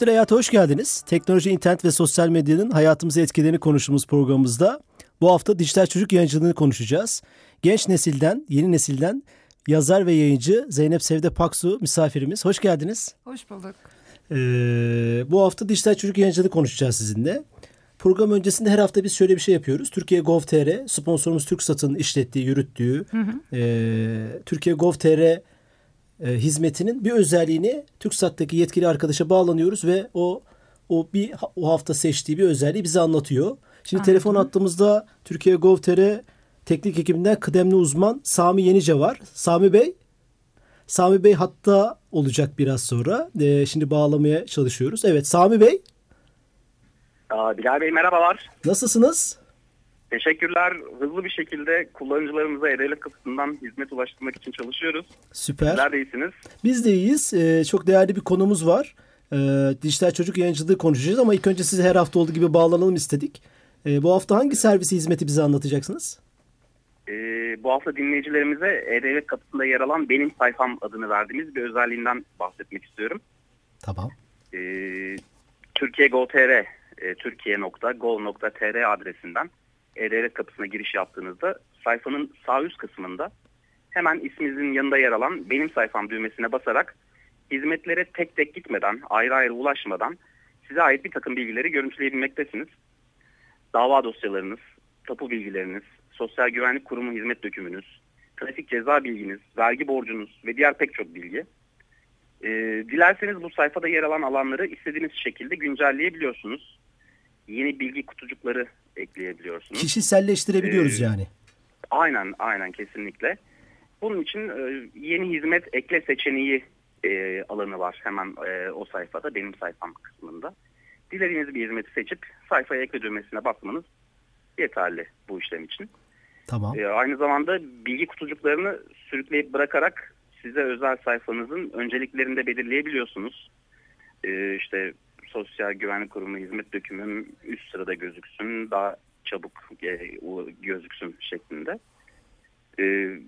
Dijital Hayat'a hoş geldiniz. Teknoloji, internet ve sosyal medyanın hayatımıza etkilerini konuştuğumuz programımızda bu hafta dijital çocuk yayıncılığını konuşacağız. Genç nesilden, yeni nesilden yazar ve yayıncı Zeynep Sevde Paksu misafirimiz. Hoş geldiniz. Hoş bulduk. Ee, bu hafta dijital çocuk yayıncılığı konuşacağız sizinle. Program öncesinde her hafta biz şöyle bir şey yapıyoruz. Türkiye Gov.tr, sponsorumuz TürkSat'ın işlettiği, yürüttüğü hı hı. E, Türkiye Gov.tr e, hizmetinin bir özelliğini TürkSat'taki yetkili arkadaşa bağlanıyoruz ve o o bir o hafta seçtiği bir özelliği bize anlatıyor. Şimdi Anladım. telefon attığımızda Türkiye Gov.tr teknik ekibinden kıdemli uzman Sami Yenice var. Sami Bey, Sami Bey hatta olacak biraz sonra. Ee, şimdi bağlamaya çalışıyoruz. Evet Sami Bey. Aa, Bilal Bey merhabalar. Nasılsınız? Teşekkürler. Hızlı bir şekilde kullanıcılarımıza e-devlet kapısından hizmet ulaştırmak için çalışıyoruz. Süper. Sizler de iyisiniz. Biz de iyiyiz. Ee, çok değerli bir konumuz var. Ee, dijital çocuk yayıncılığı konuşacağız ama ilk önce size her hafta olduğu gibi bağlanalım istedik. Ee, bu hafta hangi servisi hizmeti bize anlatacaksınız? Ee, bu hafta dinleyicilerimize e-devlet kapısında yer alan Benim Sayfam adını verdiğimiz bir özelliğinden bahsetmek istiyorum. Tamam. Ee, Türkiye Go.tr e, türkiye.go.tr adresinden e-devlet kapısına giriş yaptığınızda sayfanın sağ üst kısmında hemen isminizin yanında yer alan Benim Sayfam düğmesine basarak hizmetlere tek tek gitmeden, ayrı ayrı ulaşmadan size ait bir takım bilgileri görüntüleyebilmektesiniz. Dava dosyalarınız, tapu bilgileriniz, Sosyal Güvenlik Kurumu hizmet dökümünüz, trafik ceza bilginiz, vergi borcunuz ve diğer pek çok bilgi. E, dilerseniz bu sayfada yer alan alanları istediğiniz şekilde güncelleyebiliyorsunuz. Yeni bilgi kutucukları ekleyebiliyorsunuz. Kişiselleştirebiliyoruz ee, yani. Aynen, aynen kesinlikle. Bunun için e, yeni hizmet ekle seçeneği e, alanı var hemen e, o sayfada, benim sayfam kısmında. Dilediğiniz bir hizmeti seçip sayfaya ekle düğmesine basmanız yeterli bu işlem için. Tamam. E, aynı zamanda bilgi kutucuklarını sürükleyip bırakarak size özel sayfanızın önceliklerini de belirleyebiliyorsunuz. E, işte Sosyal Güvenlik Kurumu hizmet dökümüm üst sırada gözüksün, daha çabuk e, gözüksün şeklinde. E,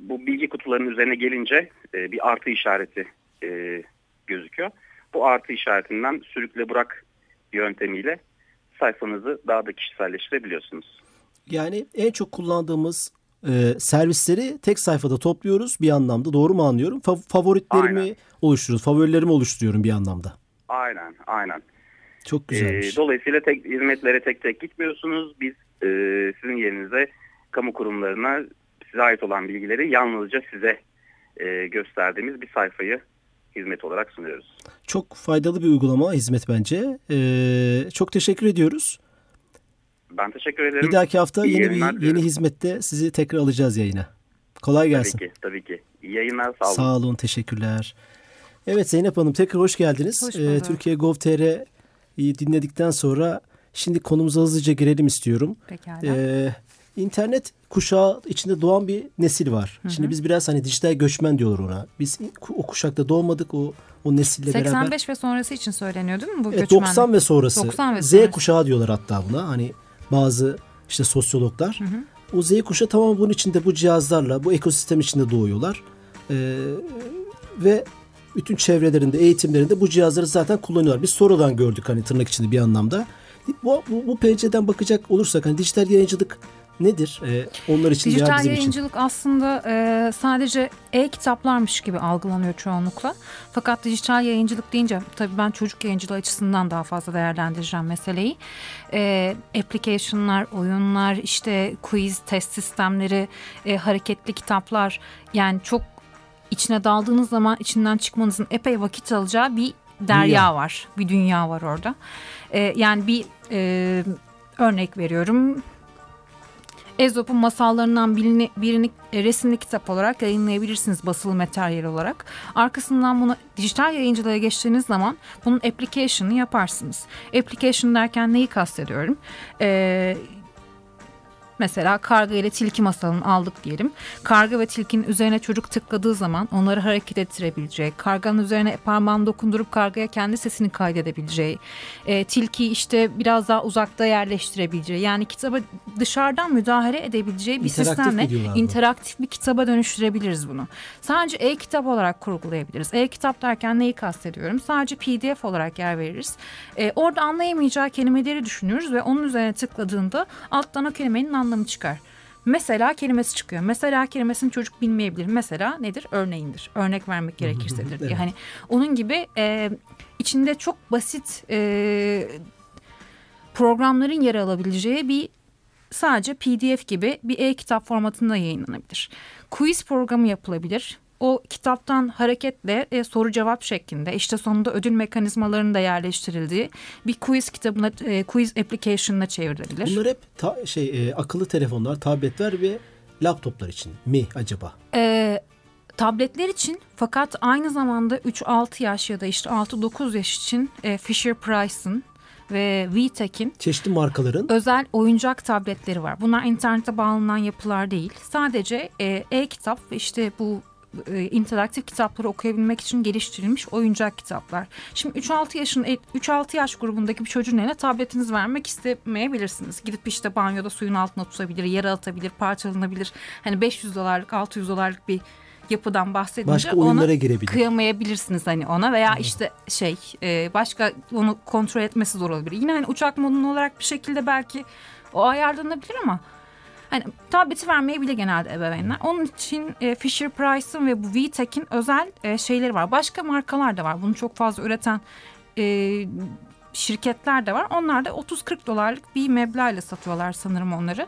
bu bilgi kutularının üzerine gelince e, bir artı işareti e, gözüküyor. Bu artı işaretinden sürükle bırak yöntemiyle sayfanızı daha da kişiselleştirebiliyorsunuz. Yani en çok kullandığımız e, servisleri tek sayfada topluyoruz bir anlamda. Doğru mu anlıyorum? Fa- favoritlerimi aynen. oluşturuyoruz. Favorilerimi oluşturuyorum bir anlamda. Aynen, aynen. Çok güzelmiş. E, dolayısıyla tek hizmetlere tek tek gitmiyorsunuz. Biz e, sizin yerinize kamu kurumlarına size ait olan bilgileri yalnızca size e, gösterdiğimiz bir sayfayı hizmet olarak sunuyoruz. Çok faydalı bir uygulama hizmet bence. Ee, çok teşekkür ediyoruz. Ben teşekkür ederim. Bir dahaki hafta İyi yeni bir yeni hizmette sizi tekrar alacağız yayına. Kolay gelsin. Tabii ki, tabii ki. İyi yayınlar, sağ olun. Sağ olun, teşekkürler. Evet Zeynep Hanım tekrar hoş geldiniz. Hoş ee, Türkiye Gov.tr'yi dinledikten sonra şimdi konumuza hızlıca girelim istiyorum. Pekala. Ee, internet kuşağı içinde doğan bir nesil var. Hı hı. Şimdi biz biraz hani dijital göçmen diyorlar ona. Biz o kuşakta doğmadık o o nesille 85 beraber. 85 ve sonrası için söyleniyor değil mi bu evet, göçmen? 90 ve sonrası. 90 ve Z sonrası. kuşağı diyorlar hatta buna. Hani bazı işte sosyologlar. Hı hı. O Z kuşağı tamam bunun içinde bu cihazlarla bu ekosistem içinde doğuyorlar. Ee, ve bütün çevrelerinde, eğitimlerinde bu cihazları zaten kullanıyorlar. Biz sonradan gördük hani tırnak içinde bir anlamda. Bu, bu, bu pencereden bakacak olursak hani dijital yayıncılık nedir? Ee, onlar için Dijital bizim yayıncılık için. aslında e, sadece e-kitaplarmış gibi algılanıyor çoğunlukla. Fakat dijital yayıncılık deyince tabii ben çocuk yayıncılığı açısından daha fazla değerlendireceğim meseleyi. E, application'lar, oyunlar, işte quiz, test sistemleri, e, hareketli kitaplar yani çok içine daldığınız zaman içinden çıkmanızın epey vakit alacağı bir derya dünya. var. Bir dünya var orada. E, yani bir e, örnek veriyorum Ezop'un masallarından birini, birini e, resimli kitap olarak yayınlayabilirsiniz basılı materyal olarak. Arkasından bunu dijital yayıncılığa geçtiğiniz zaman bunun application'ını yaparsınız. Application derken neyi kastediyorum? Eee Mesela karga ile tilki masalını aldık diyelim. Karga ve tilkinin üzerine çocuk tıkladığı zaman onları hareket ettirebileceği, karganın üzerine parmağını dokundurup kargaya kendi sesini kaydedebileceği, e, tilkiyi işte biraz daha uzakta yerleştirebileceği, yani kitaba dışarıdan müdahale edebileceği bir İnteraktif sistemle interaktif bir kitaba dönüştürebiliriz bunu. Sadece e-kitap olarak kurgulayabiliriz. E-kitap derken neyi kastediyorum? Sadece PDF olarak yer veririz. E, orada anlayamayacağı kelimeleri düşünürüz ve onun üzerine tıkladığında alttan o kelimenin anlamı çıkar. Mesela kelimesi çıkıyor. Mesela kelimesini çocuk bilmeyebilir. Mesela nedir? Örneğindir. Örnek vermek gerekirsedir. Evet. Yani onun gibi e, içinde çok basit e, programların yer alabileceği bir sadece PDF gibi bir e-kitap formatında yayınlanabilir. Quiz programı yapılabilir. O kitaptan hareketle e, soru cevap şeklinde işte sonunda ödül mekanizmalarının da yerleştirildiği bir quiz kitabına e, quiz application'ına çevrilebilir. Bunlar hep ta- şey e, akıllı telefonlar, tabletler ve laptoplar için mi acaba? Ee, tabletler için fakat aynı zamanda 3-6 yaş ya da işte 6-9 yaş için e, Fisher Price'ın ve VTech'in Çeşitli markaların özel oyuncak tabletleri var. Bunlar internete bağlanan yapılar değil. Sadece e, e-kitap ve işte bu e, interaktif kitapları okuyabilmek için geliştirilmiş oyuncak kitaplar. Şimdi 3-6 yaşın 3-6 yaş grubundaki bir çocuğun eline tabletiniz vermek istemeyebilirsiniz. Gidip işte banyoda suyun altına tutabilir, yere atabilir, parçalanabilir. Hani 500 dolarlık, 600 dolarlık bir yapıdan bahsedince Başka oyunlara girebilir. kıyamayabilirsiniz hani ona veya işte şey e, başka onu kontrol etmesi zor olabilir. Yine hani uçak modunu olarak bir şekilde belki o ayarlanabilir ama hani tableti vermeyebilir genelde ebeveynler. Onun için e, Fisher Price'ın ve bu VTech'in özel e, şeyleri var. Başka markalar da var. Bunu çok fazla üreten e, şirketler de var. Onlar da 30-40 dolarlık bir meblağla satıyorlar sanırım onları.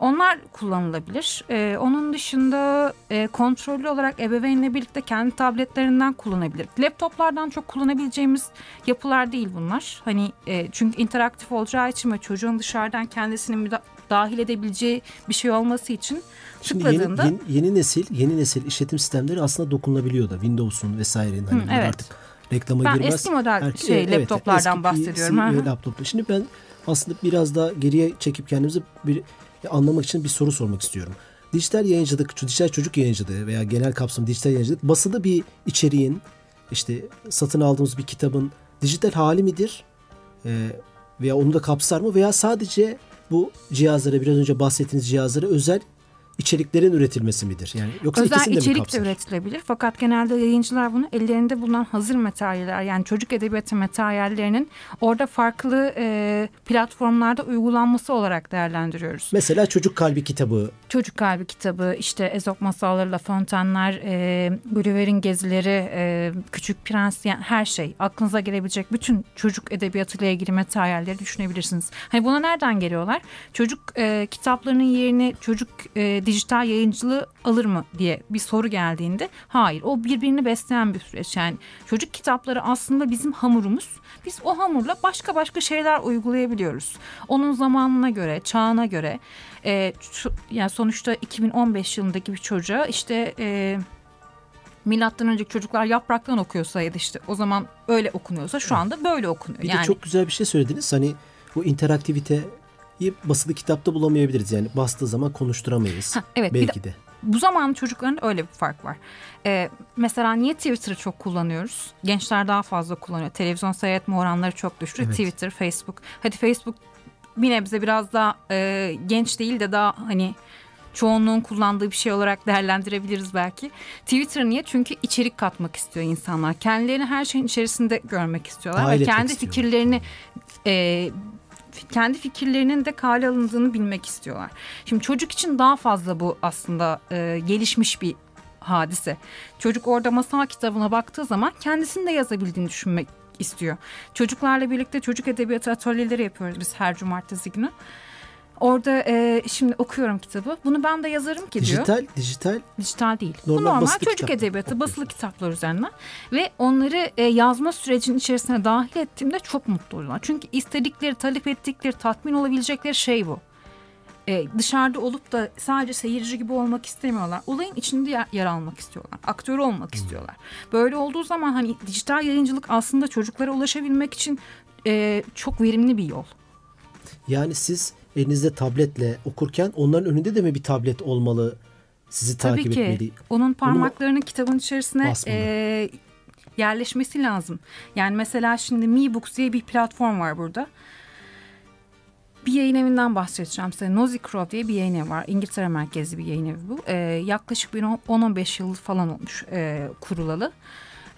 Onlar kullanılabilir. Ee, onun dışında e, kontrollü olarak ebeveynle birlikte kendi tabletlerinden kullanabilir. Laptoplardan çok kullanabileceğimiz yapılar değil bunlar. Hani e, çünkü interaktif olacağı için ve çocuğun dışarıdan kendisini müda- dahil edebileceği bir şey olması için Şimdi yeni, tıkladığında yeni, yeni nesil yeni nesil işletim sistemleri aslında dokunulabiliyor da Windows'un vesairenin hani Hı, evet. artık reklama Ben girmez. eski model Herke- şey, evet, laptoplardan eski bahsediyorum. Laptoplar. Şimdi ben aslında biraz daha geriye çekip kendimizi bir anlamak için bir soru sormak istiyorum. Dijital yayıncılık, dijital çocuk yayıncılığı veya genel kapsam dijital yayıncılık basılı bir içeriğin işte satın aldığımız bir kitabın dijital hali midir? Ee, veya onu da kapsar mı? Veya sadece bu cihazlara biraz önce bahsettiğiniz cihazlara özel içeriklerin üretilmesi midir? Yani yoksa Özel ikisini de mi içerik de kapsar? üretilebilir. Fakat genelde yayıncılar bunu ellerinde bulunan hazır materyaller yani çocuk edebiyatı materyallerinin orada farklı e, platformlarda uygulanması olarak değerlendiriyoruz. Mesela Çocuk Kalbi kitabı Çocuk Kalbi kitabı, işte Ezop Masalları, La Fontaine'ler, e, Gulliver'in Gezileri, e, Küçük Prens yani her şey. Aklınıza gelebilecek bütün çocuk edebiyatıyla ilgili materyalleri düşünebilirsiniz. Hani buna nereden geliyorlar? Çocuk e, kitaplarının yerini çocuk e, dijital yayıncılığı alır mı diye bir soru geldiğinde hayır. O birbirini besleyen bir süreç. Yani çocuk kitapları aslında bizim hamurumuz. Biz o hamurla başka başka şeyler uygulayabiliyoruz. Onun zamanına göre, çağına göre. E, yani sonuçta 2015 yılındaki bir çocuğa işte e, milattan önceki çocuklar yapraktan okuyorsa ya da işte o zaman öyle okunuyorsa şu anda böyle okunuyor. Bir yani de çok güzel bir şey söylediniz. Hani bu interaktiviteyi basılı kitapta bulamayabiliriz. Yani bastığı zaman konuşturamayız. Ha, evet, de- Belki de. bu zaman çocukların öyle bir fark var. Ee, mesela niye Twitter'ı çok kullanıyoruz? Gençler daha fazla kullanıyor. Televizyon seyretme oranları çok düştü. Evet. Twitter, Facebook. Hadi Facebook bir nebze biraz daha e, genç değil de daha hani çoğunluğun kullandığı bir şey olarak değerlendirebiliriz belki. Twitter niye? Çünkü içerik katmak istiyor insanlar. Kendilerini her şeyin içerisinde görmek istiyorlar. Ve kendi istiyorlar. fikirlerini e, kendi fikirlerinin de kale alındığını bilmek istiyorlar. Şimdi çocuk için daha fazla bu aslında e, gelişmiş bir hadise. Çocuk orada masal kitabına baktığı zaman kendisini de yazabildiğini düşünmek istiyor. Çocuklarla birlikte çocuk edebiyatı atölyeleri yapıyoruz biz her cumartesi günü. Orada e, şimdi okuyorum kitabı. Bunu ben de yazarım ki diyor. Dijital, dijital Dijital değil. Normal Bu normal çocuk kitap. edebiyatı, basılı kitaplar üzerinden. Ve onları e, yazma sürecinin içerisine dahil ettiğimde çok mutlu oluyorlar. Çünkü istedikleri, talep ettikleri, tatmin olabilecekleri şey bu. e, dışarıda olup da sadece seyirci gibi olmak istemiyorlar. Olayın içinde yer, yer almak istiyorlar. Aktör olmak istiyorlar. Böyle olduğu zaman hani dijital yayıncılık aslında çocuklara ulaşabilmek için e, çok verimli bir yol. Yani siz elinizde tabletle okurken onların önünde de mi bir tablet olmalı? Sizi Tabii takip ki. etmeli. Onun parmaklarının kitabın içerisine Basmalı. e, yerleşmesi lazım. Yani mesela şimdi MeBooks diye bir platform var burada. Bir yayın evinden bahsedeceğim size. Crow diye bir yayın evi var. İngiltere merkezli bir yayın evi bu. E, yaklaşık bir 10-15 yıl falan olmuş e, kurulalı.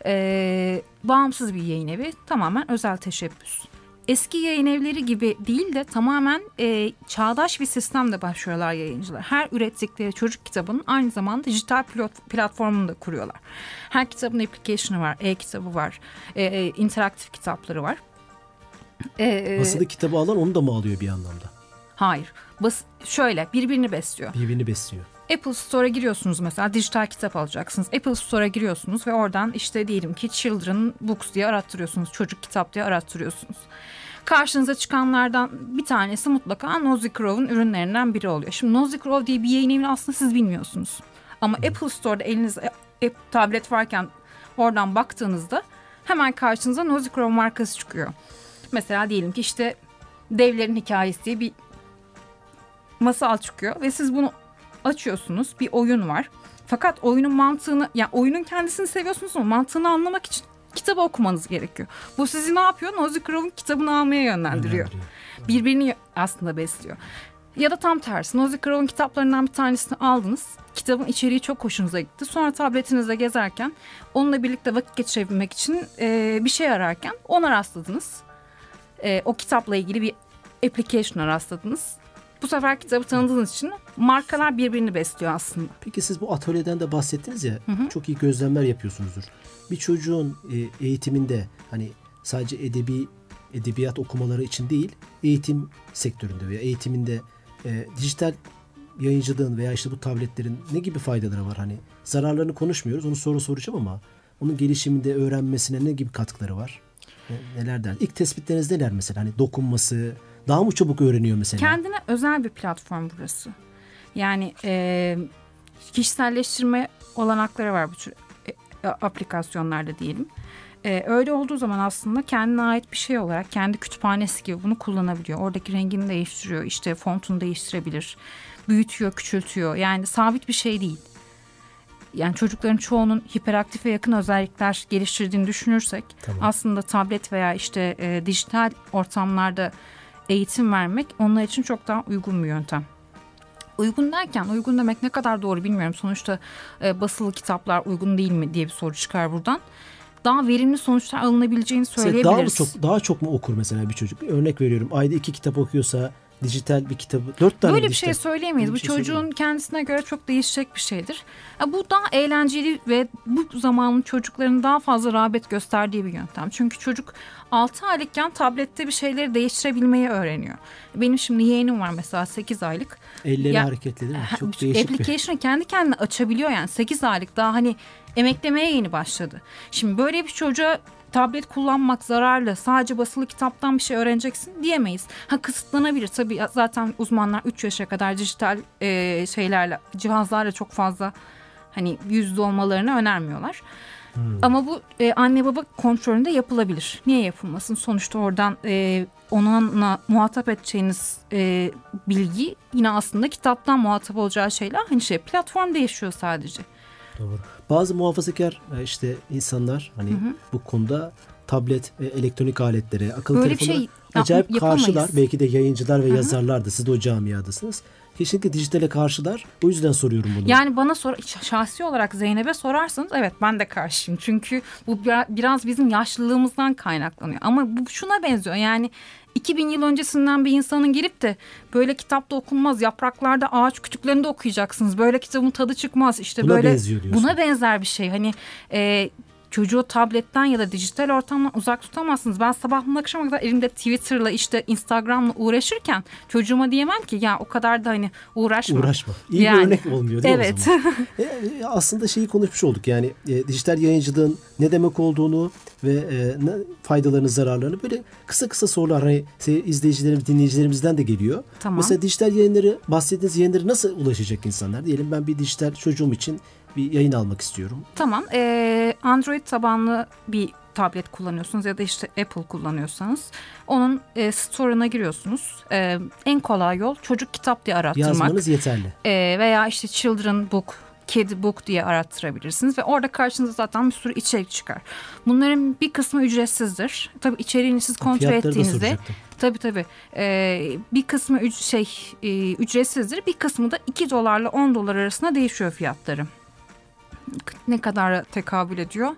E, bağımsız bir yayın evi. Tamamen özel teşebbüs. Eski yayın evleri gibi değil de tamamen e, çağdaş bir sistemde başlıyorlar yayıncılar. Her ürettikleri çocuk kitabının aynı zamanda dijital platformunu da kuruyorlar. Her kitabın application'ı var, e-kitabı var, e, e, interaktif kitapları var. E, Basılı kitabı alan onu da mı alıyor bir anlamda? Hayır. Bas şöyle birbirini besliyor. Birbirini besliyor. Apple Store'a giriyorsunuz mesela dijital kitap alacaksınız. Apple Store'a giriyorsunuz ve oradan işte diyelim ki Children Books diye arattırıyorsunuz. Çocuk kitap diye arattırıyorsunuz. Karşınıza çıkanlardan bir tanesi mutlaka Nozy Crow'un ürünlerinden biri oluyor. Şimdi Nozy Crow diye bir yayın evini aslında siz bilmiyorsunuz. Ama Apple Store'da elinizde tablet varken oradan baktığınızda hemen karşınıza Nozy Crow markası çıkıyor. Mesela diyelim ki işte Devlerin Hikayesi diye bir masal çıkıyor ve siz bunu açıyorsunuz. Bir oyun var. Fakat oyunun mantığını, yani oyunun kendisini seviyorsunuz ama mantığını anlamak için kitabı okumanız gerekiyor. Bu sizi ne yapıyor? Nozy Crow'un kitabını almaya yönlendiriyor. Yönlendiriyor. Birbirini aslında besliyor. Ya da tam tersi. Nozy Crow'un kitaplarından bir tanesini aldınız. Kitabın içeriği çok hoşunuza gitti. Sonra tabletinizde gezerken onunla birlikte vakit geçirebilmek için e, bir şey ararken ona rastladınız. E, o kitapla ilgili bir application'a rastladınız. Bu sefer kitabı tanıdığınız için markalar birbirini besliyor aslında. Peki siz bu atölyeden de bahsettiniz ya çok iyi gözlemler yapıyorsunuzdur. Bir çocuğun e, eğitiminde hani sadece edebi edebiyat okumaları için değil eğitim sektöründe veya eğitiminde e, dijital yayıncılığın veya işte bu tabletlerin ne gibi faydaları var? Hani zararlarını konuşmuyoruz onu sonra soracağım ama onun gelişiminde öğrenmesine ne gibi katkıları var? Ne- Nelerden? İlk tespitleriniz neler mesela? Hani dokunması daha mı çabuk öğreniyor mesela? Kendine özel bir platform burası. Yani e, kişiselleştirme olanakları var bu tür e, aplikasyonlarda diyelim. E, öyle olduğu zaman aslında kendine ait bir şey olarak kendi kütüphanesi gibi bunu kullanabiliyor. Oradaki rengini değiştiriyor, işte fontunu değiştirebilir, büyütüyor, küçültüyor. Yani sabit bir şey değil. Yani çocukların çoğunun hiperaktif ve yakın özellikler geliştirdiğini düşünürsek Tamam. aslında tablet veya işte e, dijital ortamlarda eğitim vermek onlar için çok daha uygun bir yöntem. Uygun derken uygun demek ne kadar doğru bilmiyorum. Sonuçta e, basılı kitaplar uygun değil mi diye bir soru çıkar buradan. Daha verimli sonuçlar alınabileceğini Mesela daha mı söyleyebiliriz. çok daha çok mu okur mesela bir çocuk? Örnek veriyorum. Ayda iki kitap okuyorsa dijital bir kitabı dört tane Böyle bir dijital. şey söyleyemeyiz. Böyle Bu bir şey çocuğun kendisine göre çok değişecek bir şeydir. Ya bu daha eğlenceli ve bu zamanın çocukların daha fazla rağbet gösterdiği bir yöntem. Çünkü çocuk 6 aylıkken tablette bir şeyleri değiştirebilmeyi öğreniyor. Benim şimdi yeğenim var mesela 8 aylık. Elleri Ya- hareketli değil mi? Çok değişik bir. application'ı kendi kendine açabiliyor yani 8 aylık daha hani emeklemeye yeni başladı. Şimdi böyle bir çocuğa tablet kullanmak zararlı sadece basılı kitaptan bir şey öğreneceksin diyemeyiz. Ha kısıtlanabilir tabii zaten uzmanlar 3 yaşa kadar dijital e, şeylerle cihazlarla çok fazla hani yüzde olmalarını önermiyorlar. Ama bu e, anne baba kontrolünde yapılabilir. Niye yapılmasın? Sonuçta oradan e, onunla muhatap edeceğiniz e, bilgi yine aslında kitaptan muhatap olacağı şeyler. Hani şey platform değişiyor sadece. Doğru. Bazı muhafazakar e, işte insanlar hani bu konuda tablet ve elektronik aletlere, akıllı Böyle bir telefona şey acayip yapamayız. karşılar. Belki de yayıncılar ve yazarlar da siz de o camiadasınız. Kesinlikle dijitale karşılar. O yüzden soruyorum bunu. Yani bana sor şahsi olarak Zeynep'e sorarsanız evet ben de karşıyım. Çünkü bu bira- biraz bizim yaşlılığımızdan kaynaklanıyor. Ama bu şuna benziyor. Yani 2000 yıl öncesinden bir insanın gelip de böyle kitapta okunmaz yapraklarda ağaç kütüklerinde okuyacaksınız. Böyle kitabın tadı çıkmaz. İşte Buna böyle buna benzer bir şey. Hani e, çocuğu tabletten ya da dijital ortamdan uzak tutamazsınız. Ben sabahtan akşama kadar elimde Twitter'la işte Instagram'la uğraşırken çocuğuma diyemem ki ya o kadar da hani uğraşma. Uğraşma. İyi Yani. bir örnek olmuyor değil mi Evet. o zaman? E, e, aslında şeyi konuşmuş olduk yani e, dijital yayıncılığın ne demek olduğunu ve e, ne, faydalarını zararlarını böyle kısa kısa sorular hani izleyicilerimiz dinleyicilerimizden de geliyor. Tamam. Mesela dijital yayınları bahsettiğiniz yayınları nasıl ulaşacak insanlar? Diyelim ben bir dijital çocuğum için bir yayın almak istiyorum. Tamam. Ee, Android tabanlı bir tablet kullanıyorsunuz ya da işte Apple kullanıyorsanız onun e, store'una giriyorsunuz. Ee, en kolay yol çocuk kitap diye arattırmak. Yazmanız yeterli. Ee, veya işte children book, kid book diye arattırabilirsiniz ve orada karşınıza zaten bir sürü içerik çıkar. Bunların bir kısmı ücretsizdir. Tabii içeriğini siz kontrol Fiyatları ettiğinizde. Tabii tabii. Ee, bir kısmı üc- şey e, ücretsizdir. Bir kısmı da 2 dolarla 10 dolar arasında değişiyor fiyatları. Ne kadar tekabül ediyor?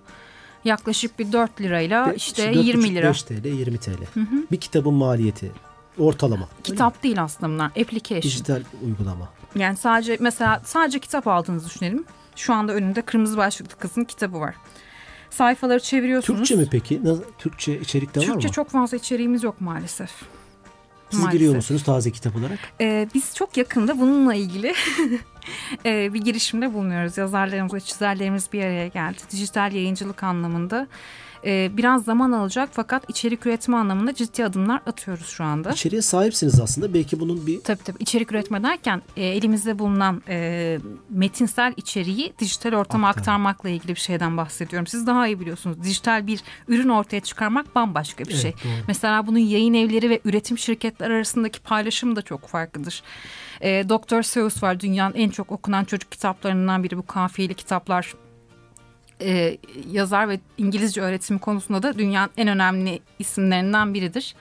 Yaklaşık bir 4 lirayla Be- işte dört 20 buçuk, lira. 5 TL, 20 TL. Bir kitabın maliyeti ortalama. Kitap değil aslında bunlar. Application. Dijital uygulama. Yani sadece mesela sadece kitap aldığınızı düşünelim. Şu anda önünde kırmızı başlıklı kızın kitabı var. Sayfaları çeviriyorsunuz. Türkçe mi peki? Türkçe içerikte var Türkçe mı? çok fazla içeriğimiz yok maalesef. Siz maalesef. giriyor musunuz taze kitap olarak? Ee, biz çok yakında bununla ilgili e, bir girişimde bulunuyoruz. Yazarlarımız ve çizerlerimiz bir araya geldi. Dijital yayıncılık anlamında. e, biraz zaman alacak fakat içerik üretme anlamında ciddi adımlar atıyoruz şu anda. İçeriye sahipsiniz aslında. Belki bunun bir Tabii tabii içerik üretme derken e, elimizde bulunan e, metinsel içeriği dijital ortama Aktar. aktarmakla ilgili bir şeyden bahsediyorum. Siz daha iyi biliyorsunuz. Dijital bir ürün ortaya çıkarmak bambaşka bir Evet, şey. doğru. Mesela bunun yayın evleri ve üretim şirketler arasındaki paylaşımı da çok farklıdır. E, Dr. Seuss var dünyanın en çok okunan çocuk kitaplarından biri bu kafiyeli kitaplar e, yazar ve İngilizce öğretimi konusunda da dünyanın en önemli isimlerinden biridir.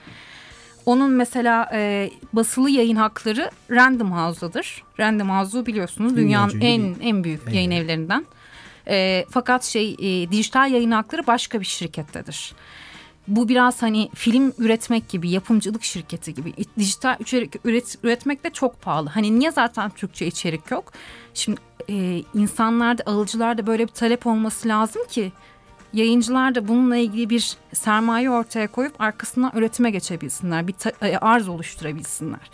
Onun mesela e, basılı yayın hakları Random House'dadır. Random House'u biliyorsunuz dünyanın en en büyük yayın yayın evlerinden. E, fakat şey e, dijital yayın hakları başka bir şirkettedir. Bu biraz hani film üretmek gibi, yapımcılık şirketi gibi. Dijital içerik üret, üretmek de çok pahalı. Hani niye zaten Türkçe içerik yok? Şimdi e, insanlarda, alıcılarda böyle bir talep olması lazım ki yayıncılar da bununla ilgili bir sermaye ortaya koyup arkasından üretime geçebilsinler. Bir e, arz oluşturabilsinler.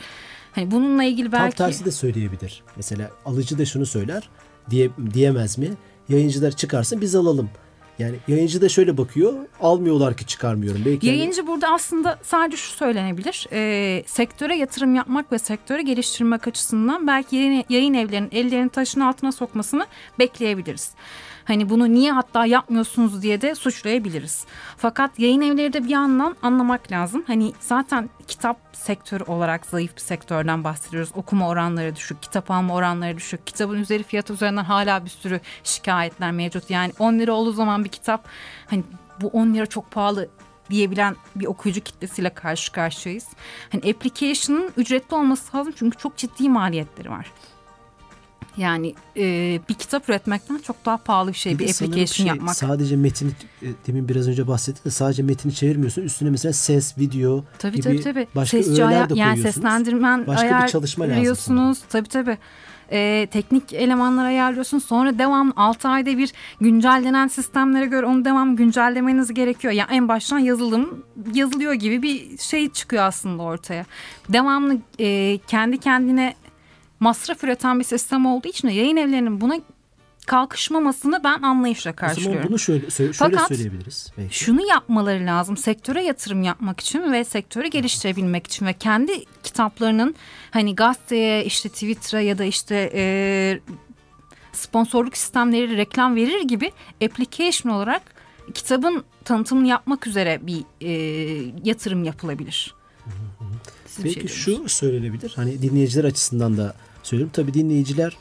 Hani bununla ilgili belki... tam tersi de söyleyebilir. Mesela alıcı da şunu söyler. Diye, diyemez mi? Yayıncılar çıkarsın biz alalım. Yani yayıncı da şöyle bakıyor. Almıyorlar ki çıkarmıyorum. Belki hani- Yayıncı burada aslında sadece şu söylenebilir. E, sektöre yatırım yapmak ve sektörü geliştirmek açısından belki yayın, yayın evlerinin ellerini taşın altına sokmasını bekleyebiliriz. Hani bunu niye hatta yapmıyorsunuz diye de suçlayabiliriz. Fakat yayın evleri de bir yandan anlamak lazım. Hani zaten kitap sektörü olarak zayıf bir sektörden bahsediyoruz. Okuma oranları düşük, kitap alma oranları düşük. Kitabın üzeri fiyatı üzerinden hala bir sürü şikayetler mevcut. Yani 10 lira olduğu zaman bir kitap hani bu 10 lira çok pahalı diyebilen bir okuyucu kitlesiyle karşı karşıyayız. Hani application'ın ücretli olması lazım çünkü çok ciddi maliyetleri var. Yani e, bir kitap üretmekten çok daha pahalı bir şey bir, sanırım application şey, yapmak. Sadece metini e, demin biraz önce bahsettik de sadece metini çevirmiyorsun. Üstüne mesela ses, video Tabii gibi tabii tabii. başka Sesci öğeler de yani koyuyorsunuz. seslendirmen Başka bir çalışma lazım. Tabii tabii. Ee, teknik elemanlar ayarlıyorsun. Sonra devam 6 ayda bir güncellenen sistemlere göre onu devam güncellemeniz gerekiyor. Yani en baştan yazılım yazılıyor gibi bir şey çıkıyor aslında ortaya. Devamlı e, kendi kendine masraf üreten bir sistem olduğu için de yayın evlerinin buna kalkışmamasını ben anlayışla karşılıyorum. bunu şöyle, şöyle Fakat söyleyebiliriz. Belki. Şunu yapmaları lazım. Sektöre yatırım yapmak için ve sektörü geliştirebilmek için ve kendi kitaplarının hani gazeteye, işte Twitter'a ya da işte e, sponsorluk sistemleri reklam verir gibi application olarak kitabın tanıtımını yapmak üzere bir e, yatırım yapılabilir. Siz Belki şey şu söylenebilir. Hani dinleyiciler açısından da söylüyorum. Tabii dinleyiciler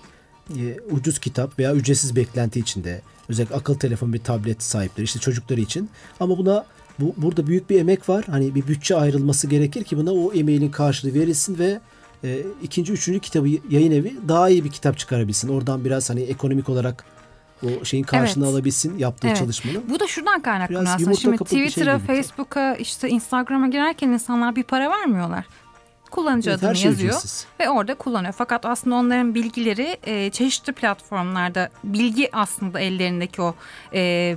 e, ucuz kitap veya ücretsiz beklenti içinde. Özellikle akıllı telefon bir tablet sahipleri işte çocukları için. Ama buna bu burada büyük bir emek var. Hani bir bütçe ayrılması gerekir ki buna o emeğinin karşılığı verilsin ve e, ikinci, üçüncü kitabı yayın evi daha iyi bir kitap çıkarabilsin. Oradan biraz hani ekonomik olarak o şeyin karşılığını Evet. alabilsin yaptığı Evet. çalışmanın. Bu da şuradan kaynaklanıyor aslında. Şimdi şey Twitter'a, gibi. Facebook'a, işte Instagram'a girerken insanlar bir para vermiyorlar. Kullanıcı Evet, adını şey yazıyor ücretsiz. ve orada kullanıyor. Fakat aslında onların bilgileri e, çeşitli platformlarda bilgi aslında ellerindeki o e,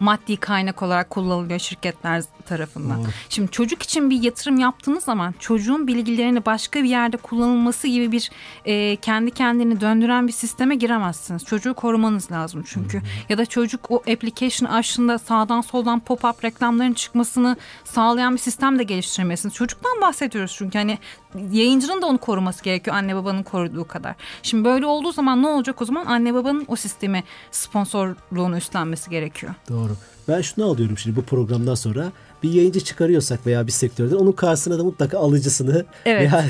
maddi kaynak olarak kullanılıyor şirketler tarafından. Doğru. Şimdi çocuk için bir yatırım yaptığınız zaman çocuğun bilgilerini başka bir yerde kullanılması gibi bir e, kendi kendini döndüren bir sisteme giremezsiniz. Çocuğu korumanız lazım çünkü. Ya da çocuk o application açtığında sağdan soldan pop-up reklamların çıkmasını sağlayan bir sistem de geliştirmesiniz. Çocuktan bahsediyoruz çünkü hani yayıncının da onu koruması gerekiyor anne babanın koruduğu kadar. Şimdi böyle olduğu zaman ne olacak o zaman anne babanın o sistemi sponsorluğunu üstlenmesi gerekiyor. Doğru. Ben şunu alıyorum şimdi bu programdan sonra bir yayıncı çıkarıyorsak veya bir sektörde onun karşısına da mutlaka alıcısını Evet. veya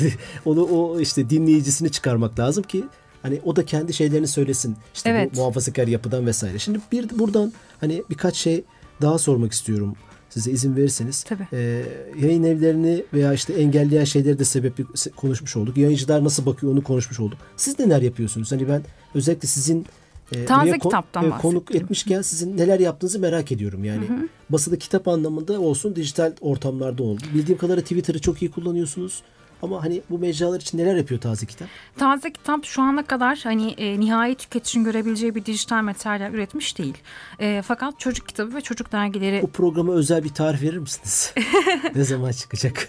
onu o işte dinleyicisini çıkarmak lazım ki hani o da kendi şeylerini söylesin. İşte Evet. bu muhafazakar yapıdan vesaire. Şimdi bir buradan hani birkaç şey daha sormak istiyorum. Size izin verirseniz. Tabii. Ee, yayın evlerini veya işte engelleyen şeyleri de sebep konuşmuş olduk. Yayıncılar nasıl bakıyor onu konuşmuş olduk. Siz neler yapıyorsunuz? Hani ben özellikle sizin e, Taze kitaptan e, konuk etmişken sizin neler yaptığınızı merak ediyorum. Yani basılı kitap anlamında olsun, dijital ortamlarda olsun. Bildiğim kadarıyla Twitter'ı çok iyi kullanıyorsunuz. Ama hani bu mecralar için neler yapıyor taze kitap? Taze kitap şu ana kadar hani e, nihai tüketicinin görebileceği bir dijital materyal üretmiş değil. E, fakat çocuk kitabı ve çocuk dergileri Bu programa özel bir tarih verir misiniz? ne zaman çıkacak?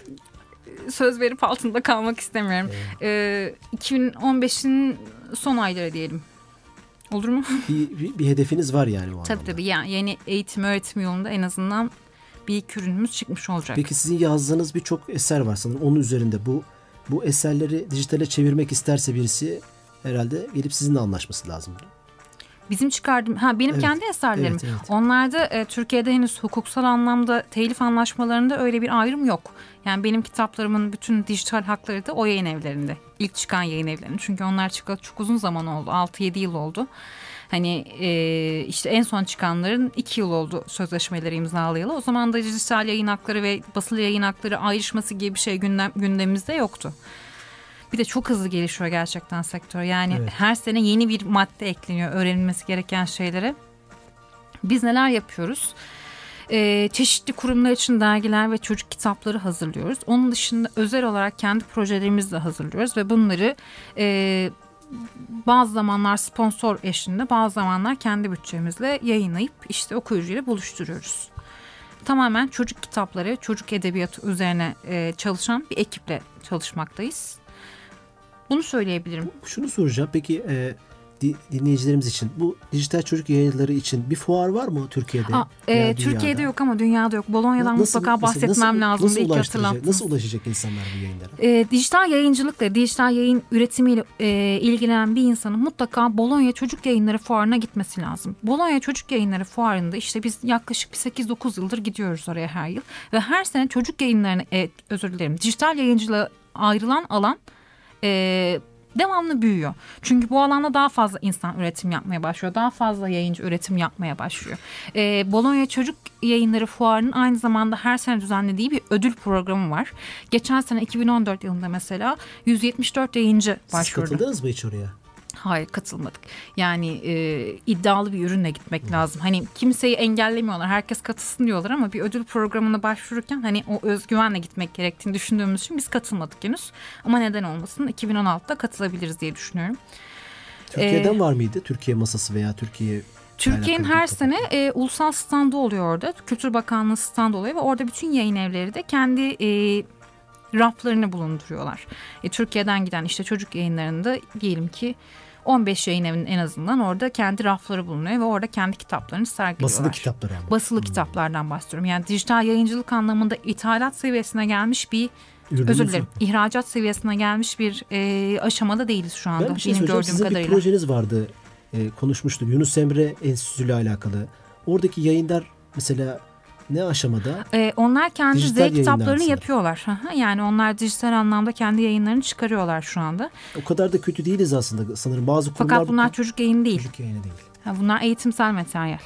söz verip altında kalmak istemiyorum. E, 2015'in son ayları diyelim. Olur mu? Bir, bir, bir hedefiniz var yani o tabii anlamda. tabii. Yani eğitim öğretim yolunda en azından bir iki ürünümüz çıkmış olacak. Peki sizin yazdığınız birçok eser var sanırım. Onun üzerinde bu bu eserleri dijitale çevirmek isterse birisi herhalde gelip sizinle anlaşması lazım. Bizim çıkardığım, ha benim Evet, kendi eserlerim. evet, evet. Onlarda e, Türkiye'de henüz hukuksal anlamda telif anlaşmalarında öyle bir ayrım yok. Yani benim kitaplarımın bütün dijital hakları da o yayın evlerinde. İlk çıkan yayın evlerinde. Çünkü onlar çıkalı çok uzun zaman oldu. 6-7 yıl oldu. Hani e, işte en son çıkanların 2 yıl oldu sözleşmeleri imzalayalı. O zaman da dijital yayın hakları ve basılı yayın hakları ayrışması gibi bir şey gündem, gündemimizde yoktu. Bir de çok hızlı gelişiyor gerçekten sektör. Yani Evet. her sene yeni bir madde ekleniyor öğrenilmesi gereken şeylere. Biz neler yapıyoruz? Ee, çeşitli kurumlar için dergiler ve çocuk kitapları hazırlıyoruz. Onun dışında özel olarak kendi projelerimizi de hazırlıyoruz ve bunları e, bazı zamanlar sponsor eşliğinde bazı zamanlar kendi bütçemizle yayınlayıp işte okuyucuyla buluşturuyoruz. Tamamen çocuk kitapları, çocuk edebiyatı üzerine e, çalışan bir ekiple çalışmaktayız. Bunu söyleyebilirim. Şunu soracağım. Peki e, di- dinleyicilerimiz için bu dijital çocuk yayıncıları için bir fuar var mı Türkiye'de? Aa, e, Türkiye'de yok ama dünyada yok. Bolonya'dan Nasıl- mutlaka bahsetmem nasıl- lazım. Nasıl ki ulaştıracak, nasıl ulaşacak insanlar bu yayınlara? E, dijital yayıncılıkla, dijital yayın üretimiyle e, ilgilenen bir insanın mutlaka Bologna Çocuk Yayınları Fuarı'na gitmesi lazım. Bologna Çocuk Yayınları Fuarı'nda işte biz yaklaşık bir 8-9 yıldır gidiyoruz oraya her yıl. Ve her sene çocuk yayınlarını, e, özür dilerim, dijital yayıncılığa ayrılan alan e, devamlı büyüyor. Çünkü bu alanda daha fazla insan üretim yapmaya başlıyor. Daha fazla yayıncı üretim yapmaya başlıyor. E, Bologna Çocuk Yayınları Fuarı'nın aynı zamanda her sene düzenlediği bir ödül programı var. Geçen sene 2014 yılında mesela 174 yayıncı Siz başvurdu. katıldınız mı hiç oraya? Hayır katılmadık. Yani e, iddialı bir ürünle gitmek lazım. Hani kimseyi engellemiyorlar. Herkes katılsın diyorlar ama bir ödül programına başvururken hani o özgüvenle gitmek gerektiğini düşündüğümüz için biz katılmadık henüz. Ama neden olmasın 2016'da katılabiliriz diye düşünüyorum. Türkiye'den Ee, var mıydı? Türkiye masası veya Türkiye Türkiye'nin her sene e, ulusal standı oluyor orada. Kültür Bakanlığı standı oluyor ve orada bütün yayın evleri de kendi e, raflarını bulunduruyorlar. E, Türkiye'den giden işte çocuk yayınlarında diyelim ki 15 yayın evinin en azından orada kendi rafları bulunuyor ve orada kendi kitaplarını sergiliyorlar. basılı kitapları ama. Basılı kitaplardan bahsediyorum. Yani dijital yayıncılık anlamında ithalat seviyesine gelmiş bir Ürününüz özür dilerim ihracat seviyesine gelmiş bir e, aşamada değiliz şu anda Ben bir şey benim söyleyeceğim. gördüğüm Sizin kadarıyla. bir projeniz vardı. E, konuşmuştuk. Yunus Emre Enstitüsü ile alakalı. Oradaki yayınlar mesela ne aşamada? Ee, onlar kendi Dijital Z kitaplarını yapıyorlar. Yani onlar dijital anlamda kendi yayınlarını çıkarıyorlar şu anda. O kadar da kötü değiliz aslında sanırım. Bazı kurumlar Fakat bunlar bu çocuk yayını değil. çocuk yayını değil. Ha, bunlar eğitimsel materyal.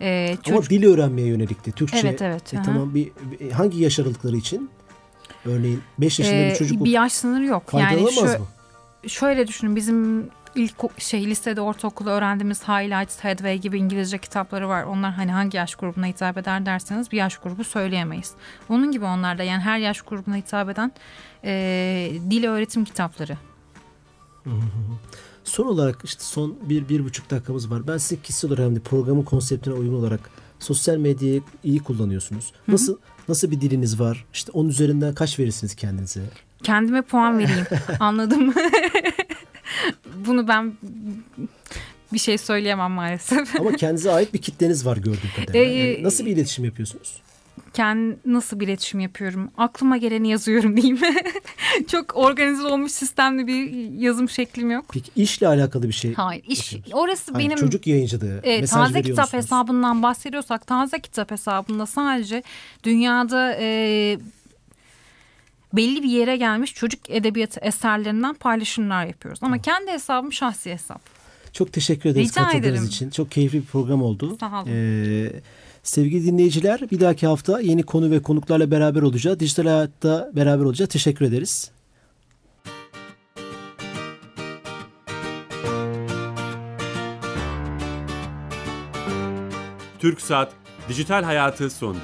Ee, Ama çocuk, dil öğrenmeye yönelikti. Türkçe. Evet, evet, E, tamam bir, bir- hangi yaş aralıkları için? Örneğin 5 yaşında Ee, bir çocuk bir yaş sınırı yok. Yani şu, mı? şöyle düşünün bizim ilk şey lisede ortaokulda öğrendiğimiz Highlights, Headway gibi İngilizce kitapları var. Onlar hani hangi yaş grubuna hitap eder derseniz bir yaş grubu söyleyemeyiz. Onun gibi onlar da yani her yaş grubuna hitap eden e, dil öğretim kitapları. Son olarak işte son bir, bir buçuk dakikamız var. Ben size kişisel olarak hem de programın konseptine uygun olarak Sosyal medyayı iyi kullanıyorsunuz. Nasıl nasıl bir diliniz var? İşte onun üzerinden kaç verirsiniz kendinize? Kendime puan vereyim. Anladım. Bunu ben bir şey söyleyemem maalesef. Ama kendinize ait bir kitleniz var gördüğüm kadarıyla. Ee, Yani nasıl bir iletişim yapıyorsunuz? Kendi nasıl bir iletişim yapıyorum? Aklıma geleni yazıyorum diyeyim. Çok organize olmuş sistemli bir yazım şeklim yok. Peki işle alakalı bir şey. Hayır, iş orası Hayır, benim çocuk yayıncılığı. e, taze kitap musunuz? hesabından bahsediyorsak taze kitap hesabında sadece dünyada e, belli bir yere gelmiş çocuk edebiyatı eserlerinden paylaşımlar yapıyoruz. Ama kendi hesabım şahsi hesap. Çok teşekkür ederiz Rica katıldığınız ederim. için. Çok keyifli bir program oldu. Sağ olun. Ee, sevgili dinleyiciler bir dahaki hafta yeni konu ve konuklarla beraber olacağız. Dijital hayatta beraber olacağız. Teşekkür ederiz. Türk Saat Dijital Hayatı sondu.